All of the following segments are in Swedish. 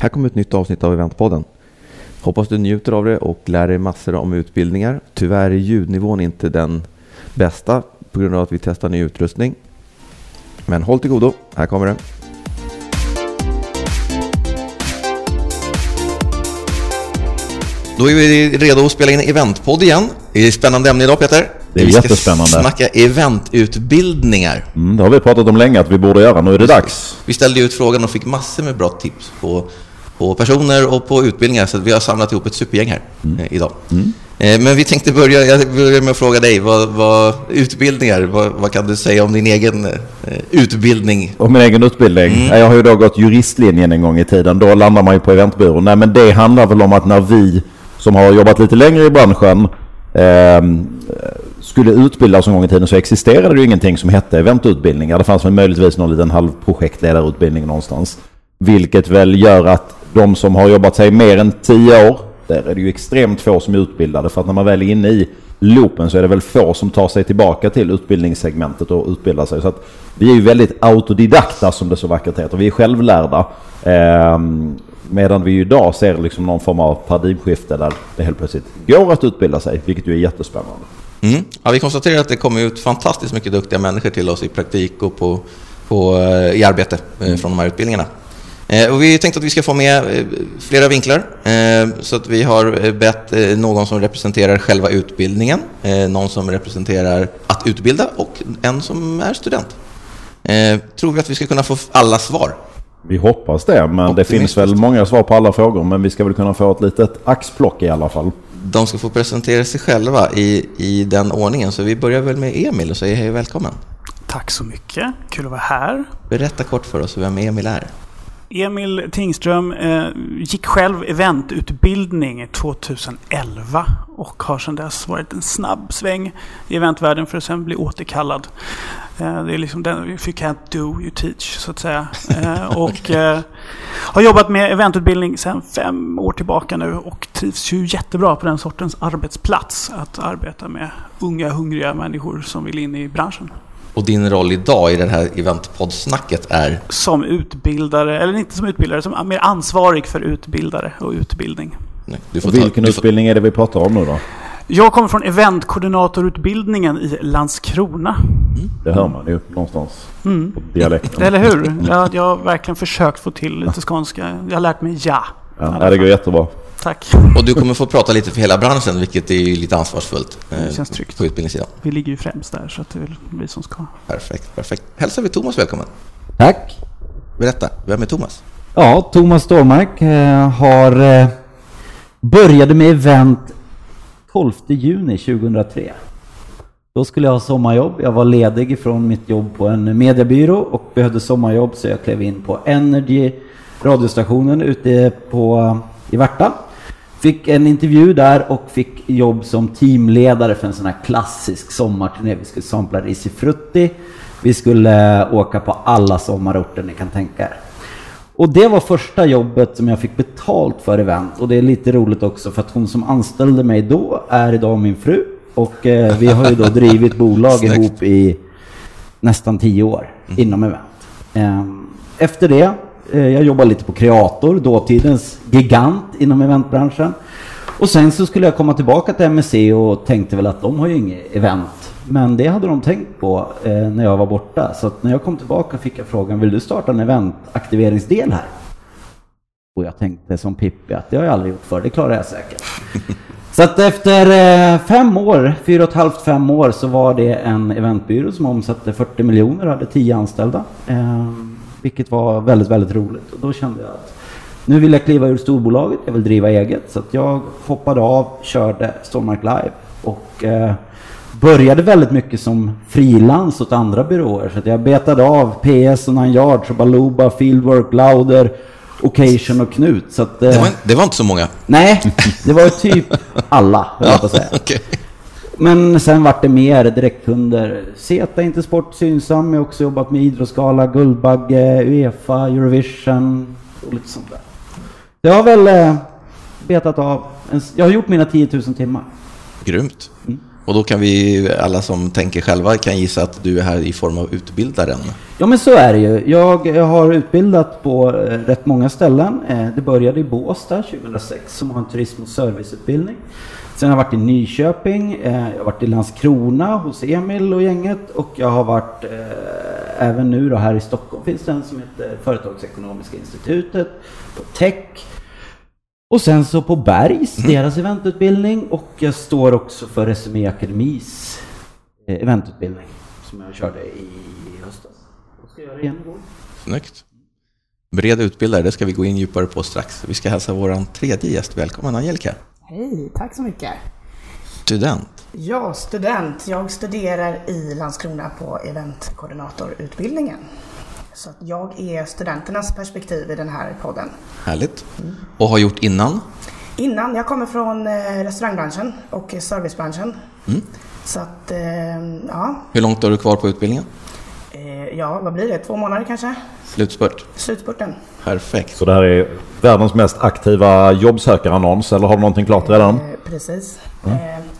Här kommer ett nytt avsnitt av Eventpodden. Hoppas du njuter av det och lär dig massor om utbildningar. Tyvärr är ljudnivån inte den bästa på grund av att vi testar ny utrustning. Men håll till godo, här kommer det. Då är vi redo att spela in eventpodd igen. Det är ett spännande ämne idag Peter. Det är vi ska jättespännande. snacka eventutbildningar. Mm, det har vi pratat om länge att vi borde göra. Nu är det dags. Vi ställde ut frågan och fick massor med bra tips på, på personer och på utbildningar. Så vi har samlat ihop ett supergäng här Mm. eh, idag. Eh, men vi tänkte börja, jag börjar med att fråga dig, vad, vad utbildningar, vad, vad kan du säga om din egen eh, utbildning? Och min egen utbildning. Jag har ju då gått juristlinjen en gång i tiden. Då landar man ju på eventbyrån. Nej men det handlar väl om att när vi som har jobbat lite längre i branschen ehm, skulle utbilda oss en gång i tiden så existerade det ju ingenting som hette eventutbildningar. Det fanns väl möjligtvis någon liten halvprojektledarutbildning någonstans. Vilket väl gör att de som har jobbat sig mer än tio år, där är det ju extremt få som är utbildade. För att när man väl är inne i loopen så är det väl få som tar sig tillbaka till utbildningssegmentet och utbildar sig. Så att vi är ju väldigt autodidakta som det så vackert heter. Vi är självlärda. Eh, medan vi idag ser liksom någon form av paradigmskifte där det helt plötsligt går att utbilda sig, vilket ju är jättespännande. Mm. Ja, vi konstaterar att det kommer ut fantastiskt mycket duktiga människor till oss i praktik och på, på, eh, i arbete mm. från de här utbildningarna. Eh, Och vi tänkte att vi ska få med eh, flera vinklar. Eh, Så att vi har bett någon som representerar själva utbildningen, eh, någon som representerar att utbilda och en som är student. Eh, Tror vi att vi ska kunna få alla svar? Vi hoppas det, men det finns väl många svar på alla frågor. Men vi ska väl kunna få ett litet axplock i alla fall. De ska få presentera sig själva i, i den ordningen. Så vi börjar väl med Emil och säger hej och välkommen. Tack så mycket. Kul att vara här. Berätta kort för oss vem Emil är. Emil Tingström eh, gick själv eventutbildning 2011 och har sedan dess varit en snabb sväng i eventvärlden för att sen bli återkallad. Eh, det är liksom den, if you can't do, you teach, så att säga. Eh, och eh, har jobbat med eventutbildning sedan fem år tillbaka nu och trivs ju jättebra på den sortens arbetsplats. Att arbeta med unga, hungriga människor som vill in i branschen. Och din roll idag i det här eventpoddsnacket är? som utbildare, eller inte som utbildare, som mer ansvarig för utbildare och utbildning. Nej, Du Och vilken du får, utbildning är det vi pratar om nu då? Jag kommer från eventkoordinatorutbildningen i Landskrona. Det hör man ju någonstans på dialekten. Eller hur? Jag, jag har verkligen försökt få till lite skånska. Jag har lärt mig ja. Ja, det går jättebra. Tack. och du kommer få prata lite för hela branschen, vilket är ju lite ansvarsfullt. eh, Det känns tryggt. På utbildningssidan. Vi ligger ju främst där, så att det är väl vi som ska. Perfekt, perfekt. Hälsar vi Thomas välkommen. Tack. Berätta, vem är Thomas? Ja, Thomas Stålmark eh, har eh, började med event 12 juni 2003. Då skulle jag ha sommarjobb. Jag var ledig ifrån mitt jobb på en mediebyrå och behövde sommarjobb så jag klev in på Energy radiostationen ute på, i Värta. Fick en intervju där och fick jobb som teamledare för en sån här klassisk sommarturné. Vi skulle sampla Risifrutti. Vi skulle eh, åka på alla sommarorter ni kan tänka er. Och det var första jobbet som jag fick betalt för event. Och det är lite roligt också för att hon som anställde mig då är idag min fru. Och eh, vi har ju då drivit bolag ihop i nästan tio år inom event. Ehm, Efter det, jag jobbade lite på Kreator, dåtidens gigant inom eventbranschen. Och sen så skulle jag komma tillbaka till MSC och tänkte väl att de har ju inget event. Men det hade de tänkt på eh, när jag var borta. Så att när jag kom tillbaka fick jag frågan, vill du starta en eventaktiveringsdel här? Och jag tänkte som Pippi att det har jag aldrig gjort för, det klarar jag säkert. Så att efter eh, fem år, fyra och ett halvt, fem år, så var det en eventbyrå som omsatte 40 miljoner och hade 10 anställda. Eh, vilket var väldigt, väldigt roligt. Och då kände jag att nu vill jag kliva ur storbolaget, jag vill driva eget. Så jag hoppade av, körde Stålmark Live och eh, började väldigt mycket som frilans åt andra byråer. Så jag betade av PS och Nine Yards och Baluba, Fieldwork, Lauder, Occasion och Knut. Så att, eh, Det var, det var inte så många. Nej, det var typ alla, höll jag på att säga. Okej. Men sen vart det mer direktkunder. Zeta Intersport Synsam, jag har också jobbat med Idrottsgala, Guldbagge, Uefa, Eurovision och lite sånt där. Jag har väl eh, betat av, jag har gjort mina 10 000 timmar. Grymt. Och då kan vi, alla som tänker själva kan gissa att du är här i form av utbildaren. Ja men så är det ju. Jag har utbildat på eh, rätt många ställen. Eh, Det började i Båstad 2006 som har en turism och serviceutbildning. Sen har jag varit i Nyköping, eh, jag har varit i Landskrona hos Emil och gänget och jag har varit eh, även nu då här i Stockholm finns det en som heter Företagsekonomiska institutet, på Tech och sen så på Bergs, deras eventutbildning och jag står också för Resumé Akademis eh, eventutbildning som jag körde i höstas. Och ska göra igen i vår. Snyggt. Bred utbildare, det ska vi gå in djupare på strax. Vi ska hälsa vår tredje gäst välkommen, Angelica. Hej, tack så mycket. Student. Jag student. Jag studerar i Landskrona på eventkoordinatorutbildningen. Så att jag är studenternas perspektiv i den här podden. Härligt. Och har gjort innan? Innan, jag kommer från eh, restaurangbranschen och servicebranschen. Så att, eh, ja, Hur långt har du kvar på utbildningen? eh, ja, vad blir det? Två månader kanske? Slutspurt. Slutspurten. Perfekt. Så det här är världens mest aktiva jobbsökarannons eller har du någonting klart redan? Eh, precis. Eh,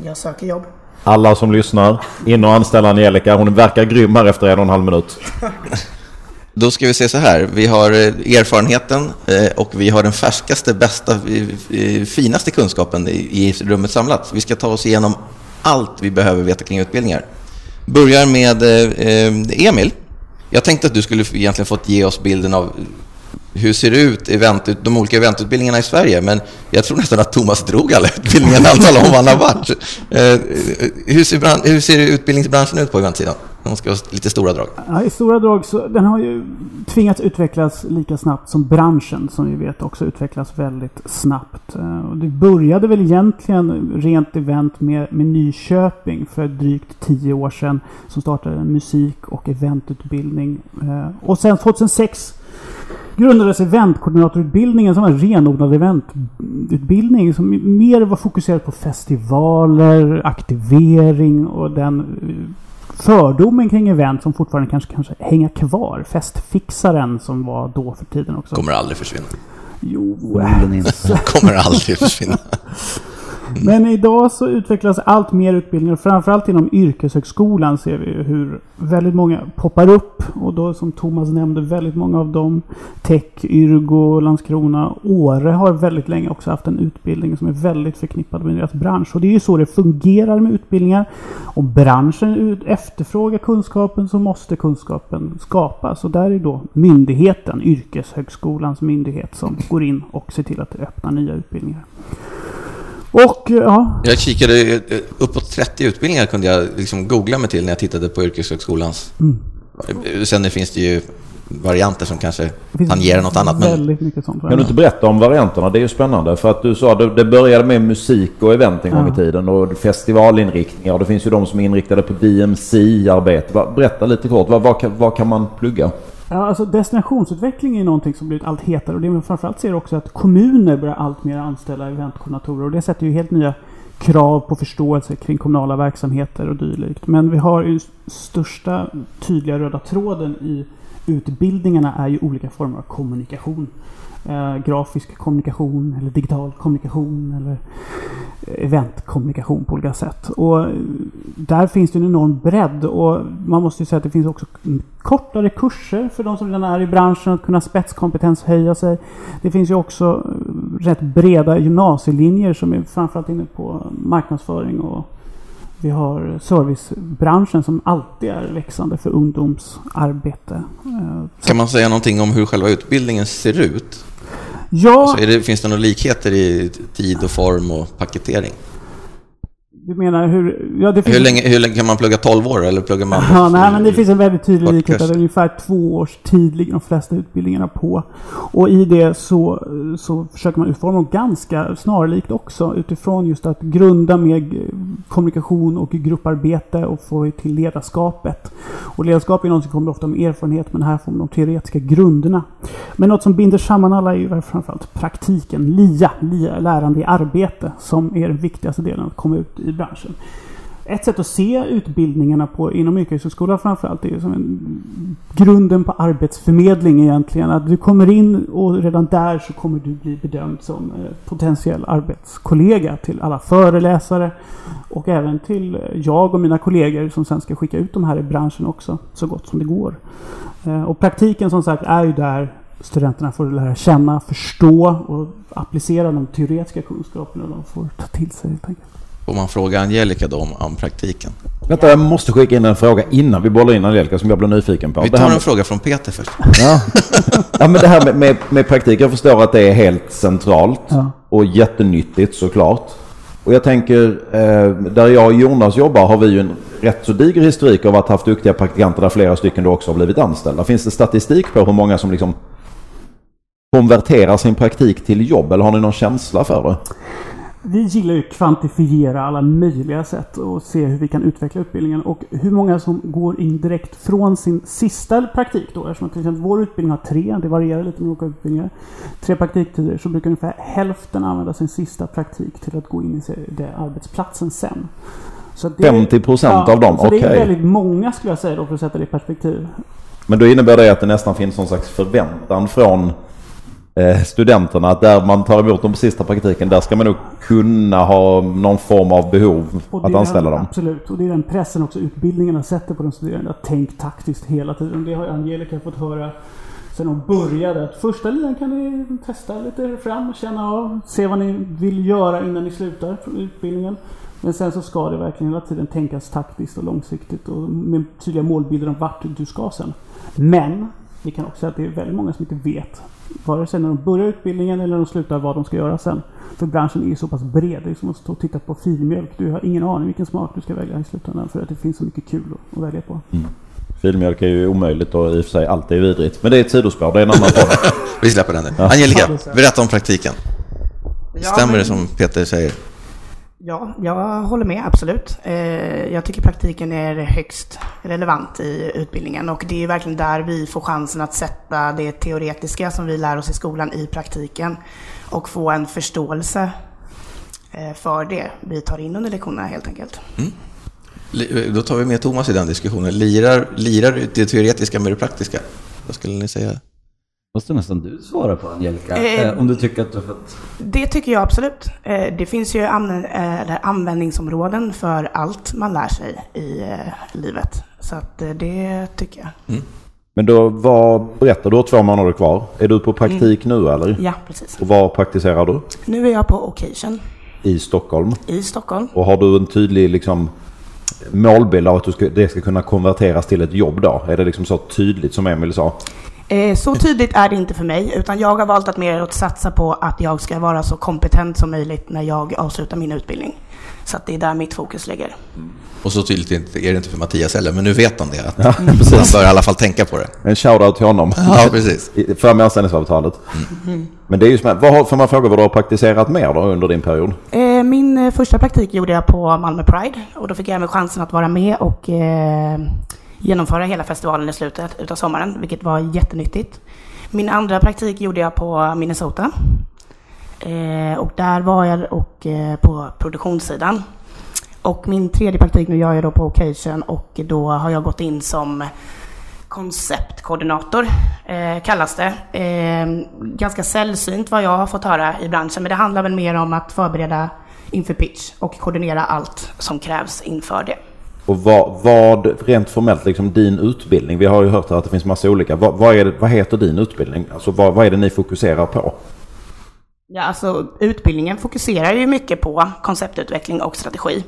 jag söker jobb. Alla som lyssnar, in och anställa Angelica. Hon verkar grym här efter en och en halv minut. Då ska vi se så här. Vi har eh, erfarenheten och vi har den färskaste, bästa, finaste kunskapen i i rummet samlat. Vi ska ta oss igenom allt vi behöver veta kring utbildningar. Börjar med Emil. Jag tänkte att du skulle egentligen fått ge oss bilden av eh, hur ser det ut, event, de olika eventutbildningarna i Sverige? Men jag tror nästan att Thomas drog alla utbildningar när han talade om var han har varit. Eh, eh, hur, ser hur ser utbildningsbranschen ut på eventsidan? Om man ska lite stora drag. Ja, I stora drag så den har ju tvingats utvecklas lika snabbt som branschen som vi vet också utvecklas väldigt snabbt. Eh, det började väl egentligen rent event med, med Nyköping för drygt tio år sedan som startade en musik och eventutbildning. Eh, och sen 2006 grundades eventkoordinatorutbildningen som var en renodlad eventutbildning som mer var fokuserad på festivaler, aktivering och den eh, fördomen kring event som fortfarande kanske kanske hänga kvar. Festfixaren som var då för tiden också. Kommer aldrig försvinna. Jo. Kommer aldrig försvinna. Men idag så utvecklas allt mer utbildningar. Framförallt inom yrkeshögskolan ser vi ju hur väldigt många poppar upp. Och då som Thomas nämnde, väldigt många av dem. Tech, Yrgo, Landskrona, Åre har väldigt länge också haft en utbildning som är väldigt förknippad med deras bransch. Och det är ju så det fungerar med utbildningar. Om branschen efterfrågar kunskapen så måste kunskapen skapas. Och där är då myndigheten, yrkeshögskolans myndighet, som går in och ser till att öppna nya utbildningar. Och ja, Jag kikade eh, uppåt 30 utbildningar kunde jag liksom googla mig till när jag tittade på yrkeshögskolans. Eh, Sen det finns det ju varianter som kanske tangerar något annat. Men mycket sånt. Kan du inte berätta om varianterna? Det är ju spännande. För att du sa att det- började med musik och event en gång i Ja. tiden. Och festivalinriktningar. Och det finns ju de som är inriktade på DMC-arbete. Berätta lite kort. Vad, vad, kan, vad kan man plugga? Ja, alltså destinationsutveckling är någonting som blivit allt hetare. Och det man framförallt ser också att kommuner börjar allt mer anställa eventkoordinatorer. Och det sätter ju helt nya krav på förståelse kring kommunala verksamheter och dylikt. Men vi har ju största tydliga röda tråden i utbildningarna är ju olika former av kommunikation. Eh, grafisk kommunikation eller digital kommunikation eller eh, eventkommunikation på olika sätt. Och eh, där finns det en enorm bredd och man måste ju säga att det finns också kortare kurser för de som redan är i branschen att kunna spetskompetens sig. Det finns ju också eh, rätt breda gymnasielinjer som är framförallt inne på marknadsföring och vi har servicebranschen som alltid är växande för ungdomsarbete. Eh, kan man säga någonting om hur själva utbildningen ser ut? Ja, Alltså det, finns det några likheter i tid och form och paketering? Du menar hur... Ja, det finns Hur länge, hur länge kan man plugga 12 år eller pluggar man? Ja, nej, men det finns en väldigt tydlig likhet. Att ungefär två års tid ligger de flesta utbildningarna på. Och i det så, så försöker man utforma dem ganska snarlikt också utifrån just att grunda med kommunikation och grupparbete och få till ledarskapet. Och ledarskap är något som kommer ofta med erfarenhet men här får man de teoretiska grunderna. Men något som binder samman alla är ju framförallt praktiken, LIA, LIA, lärande i arbete, som är den viktigaste delen att komma ut i branschen. ett sätt att se utbildningarna på, inom yrkeshögskolan framförallt är ju som en grunden på arbetsförmedling egentligen. Att du kommer in och redan där så kommer du bli bedömd som eh, potentiell arbetskollega till alla föreläsare och även till eh, jag och mina kollegor som sen ska skicka ut de här i branschen också så gott som det går. Eh, och praktiken som sagt är ju där studenterna får lära känna, förstå och applicera de teoretiska kunskaperna de får ta till sig helt enkelt. Får man fråga Angelica då om, om praktiken? Vänta, jag måste skicka in en fråga innan vi bollar in Angelica som jag blir nyfiken på. Vi Det här tar en med- fråga från Peter först. Ja. ja, men det här med, med, med praktik, jag förstår att det är helt centralt Ja. och jättenyttigt såklart. Och jag tänker, eh, där jag och Jonas jobbar har vi ju en rätt så diger historik av att ha haft duktiga praktikanter där flera stycken då också har blivit anställda. Finns det statistik på hur många som liksom konverterar sin praktik till jobb eller har ni någon känsla för det? Vi gillar ju att kvantifiera alla möjliga sätt och se hur vi kan utveckla utbildningen. Och hur många som går in direkt från sin sista praktik då. Eftersom till exempel vår utbildning har tre, det varierar lite med olika utbildningar. Tre praktiktider så brukar ungefär hälften använda sin sista praktik till att gå in i det arbetsplatsen sen. Så det- 50% av dem, Så det är okej. väldigt många skulle jag säga då för att sätta det i perspektiv. Men då innebär det att det nästan finns någon slags förväntan från studenterna att där man tar emot dem på sista praktiken, där ska man nog kunna ha någon form av behov att anställa den, dem. Absolut. Och det är den pressen också utbildningarna sätter på de studerande. Att tänk taktiskt hela tiden. Det har Angelica fått höra sen hon började. Att första linan kan ni testa lite fram och känna av. Se vad ni vill göra innan ni slutar utbildningen. Men sen så ska det verkligen hela tiden tänkas taktiskt och långsiktigt och med tydliga målbilder om vart du ska sen. Men vi kan också säga att det är väldigt många som inte vet vare sig när de börjar utbildningen eller när de slutar vad de ska göra sen. För branschen är så pass bred. Det är som att stå och titta på filmjölk. Du har ingen aning vilken smak du ska välja i slutändan för att det finns så mycket kul att- välja på. Filmjölk är ju omöjligt och i och för sig allt är vidrigt. Men det är ett sidospår, det är en annan podd. Vi släpper den nu. Angelica, Ja, så. berätta om praktiken. Ja, Stämmer men- det som Peter säger? Ja, jag håller med absolut. Eh, jag tycker praktiken är högst relevant i utbildningen och det är verkligen där vi får chansen att sätta det teoretiska som vi lär oss i skolan i praktiken och få en förståelse eh, för det vi tar in under lektionerna helt enkelt. Mm. Eh, då tar vi med Thomas i den diskussionen. Lirar, lirar det teoretiska med det praktiska? Vad skulle ni säga? Måste nästan du svara på Angelica. Eh, Eh, om du tycker att du har fått... Det tycker jag absolut. Eh, Det finns ju eh, användningsområden för allt man lär sig i livet. Så att det tycker jag. Men då, vad, berätta, du har två månader kvar. Är du på praktik nu eller? Ja, precis. Och var praktiserar du? Nu är jag på Occasion I Stockholm. i Stockholm. Och har du en tydlig liksom, målbild av att du ska, det ska kunna konverteras till ett jobb då? Är det liksom så tydligt som Emil sa? Eh, Så tydligt är det inte för mig, utan jag har valt att mer att satsa på att jag ska vara så kompetent som möjligt när jag avslutar min utbildning. Så att det är där mitt fokus ligger. Och så tydligt är det- inte för Mattias heller, men nu vet han det. Att Ja, han precis. bör i alla fall tänka på det. En shoutout till honom. Ja, precis. För med anställningsavtalet. Men det är ju spännande. Vad har, får man fråga vad du har praktiserat mer då under din period? Eh, Min eh, första praktik gjorde jag på Malmö Pride och då fick jag även chansen att vara med och eh, genomföra hela festivalen i slutet utav sommaren, vilket var jättenyttigt. Min andra praktik gjorde jag på Minnesota. Eh, och där var jag och, eh, på produktionssidan. Och min tredje praktik nu gör jag då på Occasion och då har jag gått in som konceptkoordinator, eh, kallas det. Eh, ganska sällsynt vad jag har fått höra i branschen, men det handlar väl mer om att förbereda inför pitch och koordinera allt som krävs inför det. Och vad, vad rent formellt, liksom din utbildning. Vi har ju hört här att det finns massa olika. Vad, vad, är det, vad heter din utbildning? Alltså vad, vad är det ni fokuserar på? Ja, alltså utbildningen fokuserar ju mycket på konceptutveckling och strategi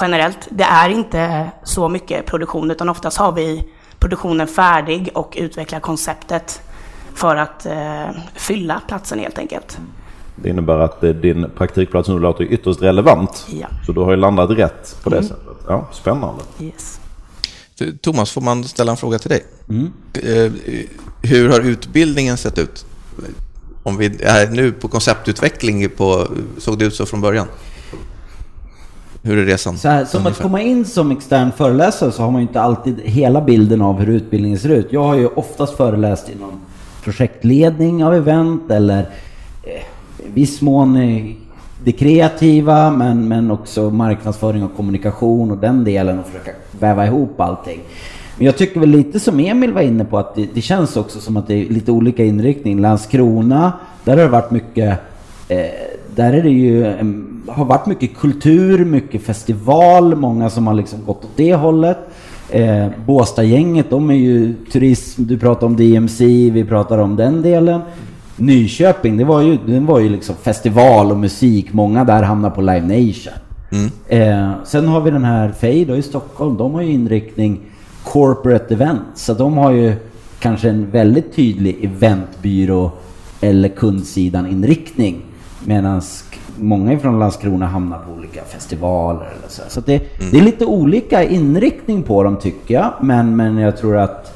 generellt. Det är inte så mycket produktion, utan oftast har vi produktionen färdig och utvecklar konceptet för att eh, fylla platsen helt enkelt. Det innebär att eh, din praktikplats nu låter ytterst relevant. Ja. Så du har ju landat rätt på det sättet. Ja, spännande. Yes. Thomas, får man ställa en fråga till dig? Eh, Hur har utbildningen sett ut? Om vi är nu på konceptutveckling, på, såg det ut så från början? Hur är resan? Så här, som att Ungefär. komma in som extern föreläsare så har man ju inte alltid hela bilden av hur utbildningen ser ut. Jag har ju oftast föreläst inom projektledning av event eller eh, viss mån det kreativa men, men också marknadsföring och kommunikation och den delen och försöka väva ihop allting. Men jag tycker väl lite som Emil var inne på att det, det känns också som att det är lite olika inriktning. Landskrona, där har det varit mycket eh, där är det ju, har varit mycket kultur, mycket festival, många som har liksom gått åt det hållet. Eh, Båstadgänget, de är ju turism, du pratar om DMC, vi pratar om den delen. Nyköping, det var ju, det var ju liksom festival och musik, många där hamnar på Live Nation. Mm. Eh, sen har vi den här Fade i Stockholm, de har ju inriktning corporate event, så de har ju kanske en väldigt tydlig eventbyrå eller kundsidan inriktning. Medan många från Landskrona hamnar på olika festivaler eller så. Så det, mm. det, är lite olika inriktning på dem tycker jag. Men, men jag tror att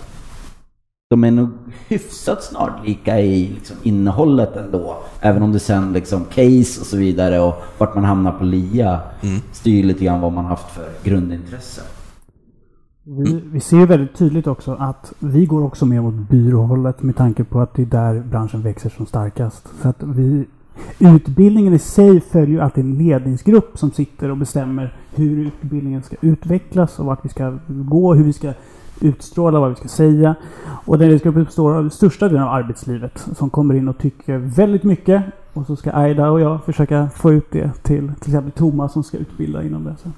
de är nog hyfsat snarlika i liksom innehållet ändå. Även om det sen liksom case och så vidare och vart man hamnar på LIA mm. styr lite grann vad man haft för grundintresse. Vi, vi ser väldigt tydligt också att vi går också mer mot byråhållet med tanke på att det är där branschen växer som starkast. Så att vi Utbildningen i sig följer alltid en ledningsgrupp som sitter och bestämmer hur utbildningen ska utvecklas och vart vi ska gå, hur vi ska utstråla, vad vi ska säga. Och den riskgruppen består av största delen av arbetslivet som kommer in och tycker väldigt mycket. Och så ska Aida och jag försöka få ut det till till exempel Thomas som ska utbilda inom det. Så.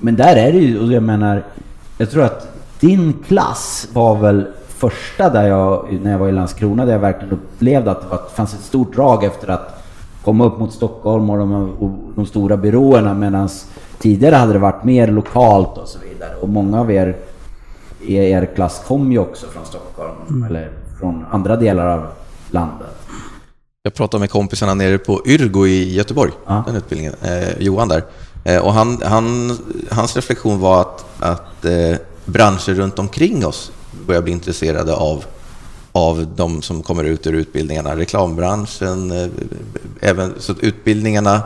Men där är det ju, och jag menar, jag tror att din klass var väl första där jag, när jag var i Landskrona, där jag verkligen upplevde att det var, fanns ett stort drag efter att komma upp mot Stockholm och de, och de stora byråerna medan tidigare hade det varit mer lokalt och så vidare. Och många av er er klass kom ju också från Stockholm mm. eller från andra delar av landet. Jag pratade med kompisarna nere på Yrgo i Göteborg, ah. den utbildningen, eh, Johan där. Eh, och han, han, hans reflektion var att, att eh, branscher runt omkring oss börjar bli intresserade av av de som kommer ut ur utbildningarna. Reklambranschen, eh, även så att utbildningarna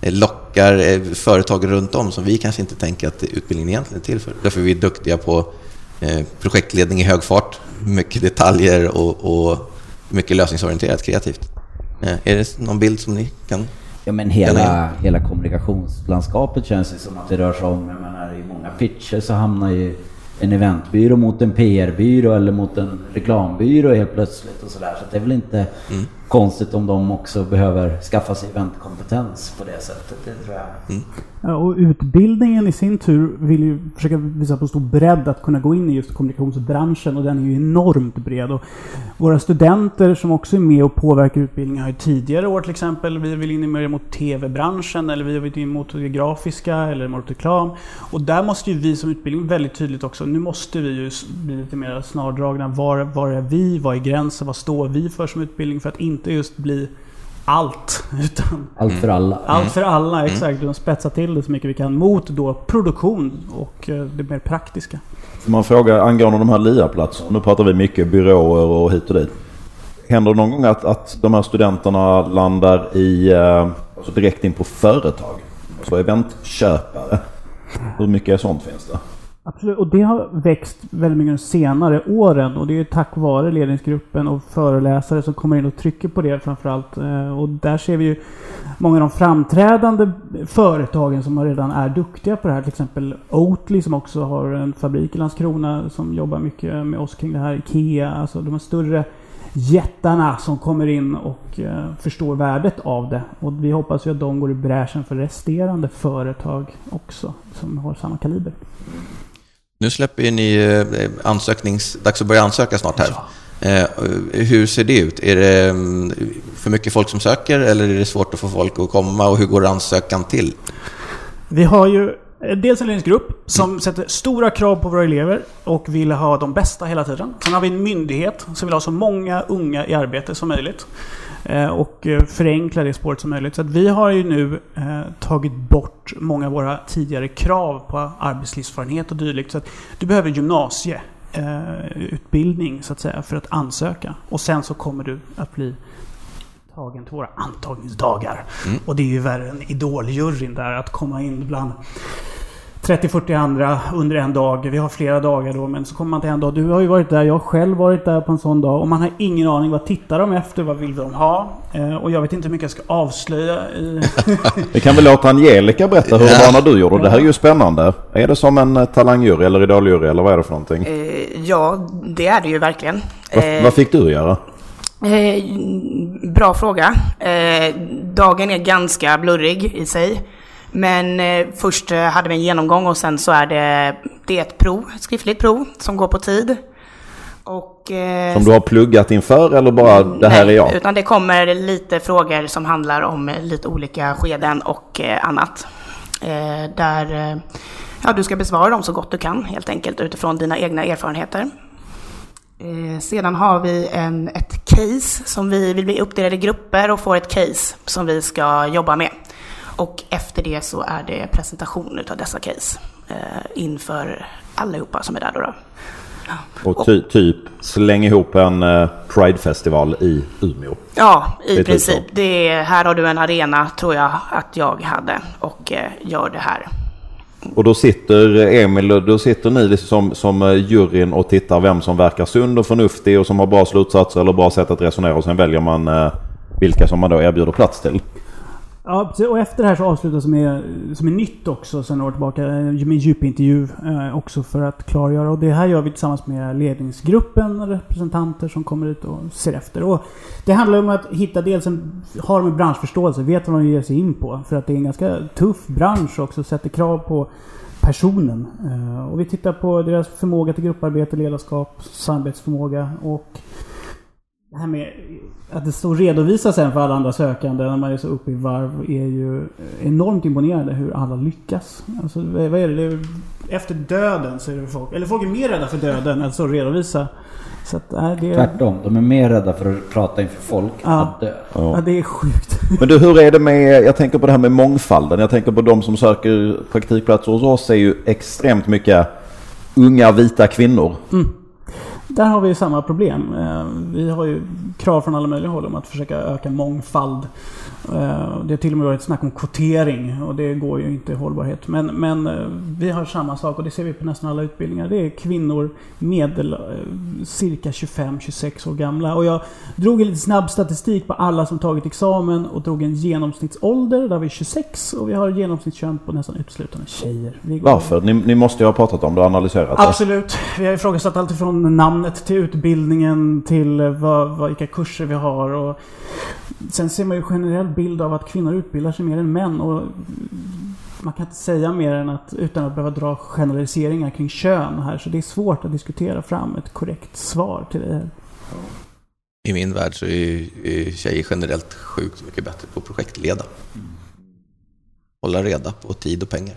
eh, lockar eh, företag runt om som vi kanske inte tänker att utbildningen egentligen är till för. Därför är vi duktiga på projektledning i hög fart, mycket detaljer och, och mycket lösningsorienterat kreativt. Är det någon bild som ni kan Ja men hela, hela kommunikationslandskapet känns det som att det rör sig om, jag menar i många pitcher så hamnar ju en eventbyrå mot en PR-byrå eller mot en reklambyrå helt plötsligt och sådär. Så det är väl inte mm. konstigt om de också behöver skaffa sig eventkompetens på det sättet. Det tror jag. Mm. Eh, och utbildningen i sin tur vill ju försöka visa på stor bredd att kunna gå in i just kommunikationsbranschen och den är ju enormt bred. Och våra studenter som också är med och påverkar utbildningen har ju tidigare år till exempel, vi vill in mer mot TV-branschen eller vi vill in mot det grafiska eller mot reklam. Och där måste ju vi som utbildning väldigt tydligt också, nu måste vi ju bli lite mer snardragna. Var, var är vi? Vad är gränsen? Vad står vi för som utbildning? För att inte just bli allt. Utan allt för alla. Allt för alla, mm. exakt. De spetsar till det så mycket vi kan mot då produktion och eh, det mer praktiska. Får man fråga angående de här LIA-platserna. Nu pratar vi mycket byråer och hit och dit. Händer det någon gång att, att de här studenterna landar i, eh, alltså direkt in på företag? Alltså eventköpare. Hur mycket sånt finns det? Absolut, och det har växt väldigt mycket de senare åren och det är tack vare ledningsgruppen och föreläsare som kommer in och trycker på det framförallt. Eh, och där ser vi ju många av de framträdande företagen som redan är duktiga på det här. Till exempel Oatly som också har en fabrik i Landskrona som jobbar mycket med oss kring det här. IKEA, alltså de här större jättarna som kommer in och eh, förstår värdet av det. Och vi hoppas ju att de går i bräschen för resterande företag också som har samma kaliber. Nu släpper ni eh, ansöknings... Dags att börja ansöka snart här. Eh, hur ser det ut? Är det mm, för mycket folk som söker eller är det svårt att få folk att komma och hur går ansökan till? Vi har ju dels en ledningsgrupp som mm. sätter stora krav på våra elever och vill ha de bästa hela tiden. Sen har vi en myndighet som vill ha så många unga i arbete som möjligt. Eh, och eh, förenkla det spåret som möjligt. Så vi har ju nu eh, tagit bort många av våra tidigare krav på arbetslivserfarenhet och dylikt. Så att du behöver gymnasieutbildning så att säga för att ansöka. Och sen så kommer du att bli tagen till våra antagningsdagar. Mm. Och det är ju värre än idoljuryn där, att komma in bland 30-40 andra under en dag. Vi har flera dagar då, men så kommer man till en dag. Du har ju varit där, jag har själv varit där på en sån dag. Och man har ingen aning. Vad tittar de efter? Vad vill de ha? Eh, och jag vet inte hur mycket jag ska avslöja. Vi kan väl låta Angelica berätta hur det var när du gjorde det. här är ju spännande. Är det som en eh, talangjury eller idoljury eller vad är det för någonting? Eh, ja, det är det ju verkligen. Vad, Eh, vad fick du göra? Eh, bra fråga. Eh, dagen är ganska blurrig i sig. Men eh, först eh, hade vi en genomgång och sen så är det, det är ett prov, ett skriftligt prov som går på tid. Och, eh, Som du har pluggat inför eller bara det här är nej, jag? Utan det kommer lite frågor som handlar om eh, lite olika skeden och eh, annat. Eh, där ja, du ska besvara dem så gott du kan helt enkelt utifrån dina egna erfarenheter. Sedan har vi en, ett case som vi vill bli uppdelade i grupper och får ett case som vi ska jobba med. Och efter det så är det presentation utav dessa case eh, inför allihopa som är där då. då. Och ty, typ släng ihop en uh, Pride-festival i Umeå. Ja, i Det typ princip. Det är, här har du en arena, tror jag att jag hade, och eh, gör det här. Och då sitter Emil, och då sitter ni liksom som, som eh, juryn och tittar vem som verkar sund och förnuftig och som har bra slutsatser eller bra sätt att resonera och sen väljer man eh, vilka som man då erbjuder plats till. Ja, och efter det här så avslutas med, som är nytt också sen några år tillbaka, eh, med en djupintervju eh, också för att klargöra. Och det här gör vi tillsammans med ledningsgruppen, representanter som kommer ut och ser efter. Och det handlar om att hitta dels en, har de branschförståelse, vet vad de ger sig in på. För att det är en ganska tuff bransch också, sätter krav på personen. Eh, och vi tittar på deras förmåga till grupparbete, ledarskap, samarbetsförmåga och det här med att det står redovisas sen för alla andra sökande när man är så uppe i varv är ju enormt imponerande hur alla lyckas. Alltså, vad är det? efter döden så är det folk, eller folk är mer rädda för döden än så att redovisa. Så att, nej, det, är, Tvärtom, de är mer rädda för att prata inför folk Ja. att dö. ja, det är sjukt. Men du, hur är det med, jag tänker på det här med mångfalden. Jag tänker på de som söker praktikplatser hos oss är ju extremt mycket unga vita kvinnor. Där har vi ju samma problem. Eh, Vi har ju krav från alla möjliga håll om att försöka öka mångfald. Eh, Det har till och med varit snack om kvotering och det går ju inte i hållbarhet. Men, men eh, vi har samma sak och det ser vi på nästan alla utbildningar. Det är kvinnor medel cirka 25-26 år gamla. Och jag drog en lite snabb statistik på alla som tagit examen och drog en genomsnittsålder. Där vi 26 och vi har genomsnittskön på nästan uteslutande tjejer. Varför? Ni, ni måste ju ha pratat om det och analyserat det. Absolut. Vi har ifrågasatt allt ifrån namnet till utbildningen till eh, vad, vad, vilka kurser vi har. Och sen ser man ju generell bild av att kvinnor utbildar sig mer än män. Och man kan inte säga mer än att utan att behöva dra generaliseringar kring kön här. Så det är svårt att diskutera fram ett korrekt svar till det här. I min värld så är, är tjejer generellt sjukt mycket bättre på att projektleda. Hålla reda på tid och pengar.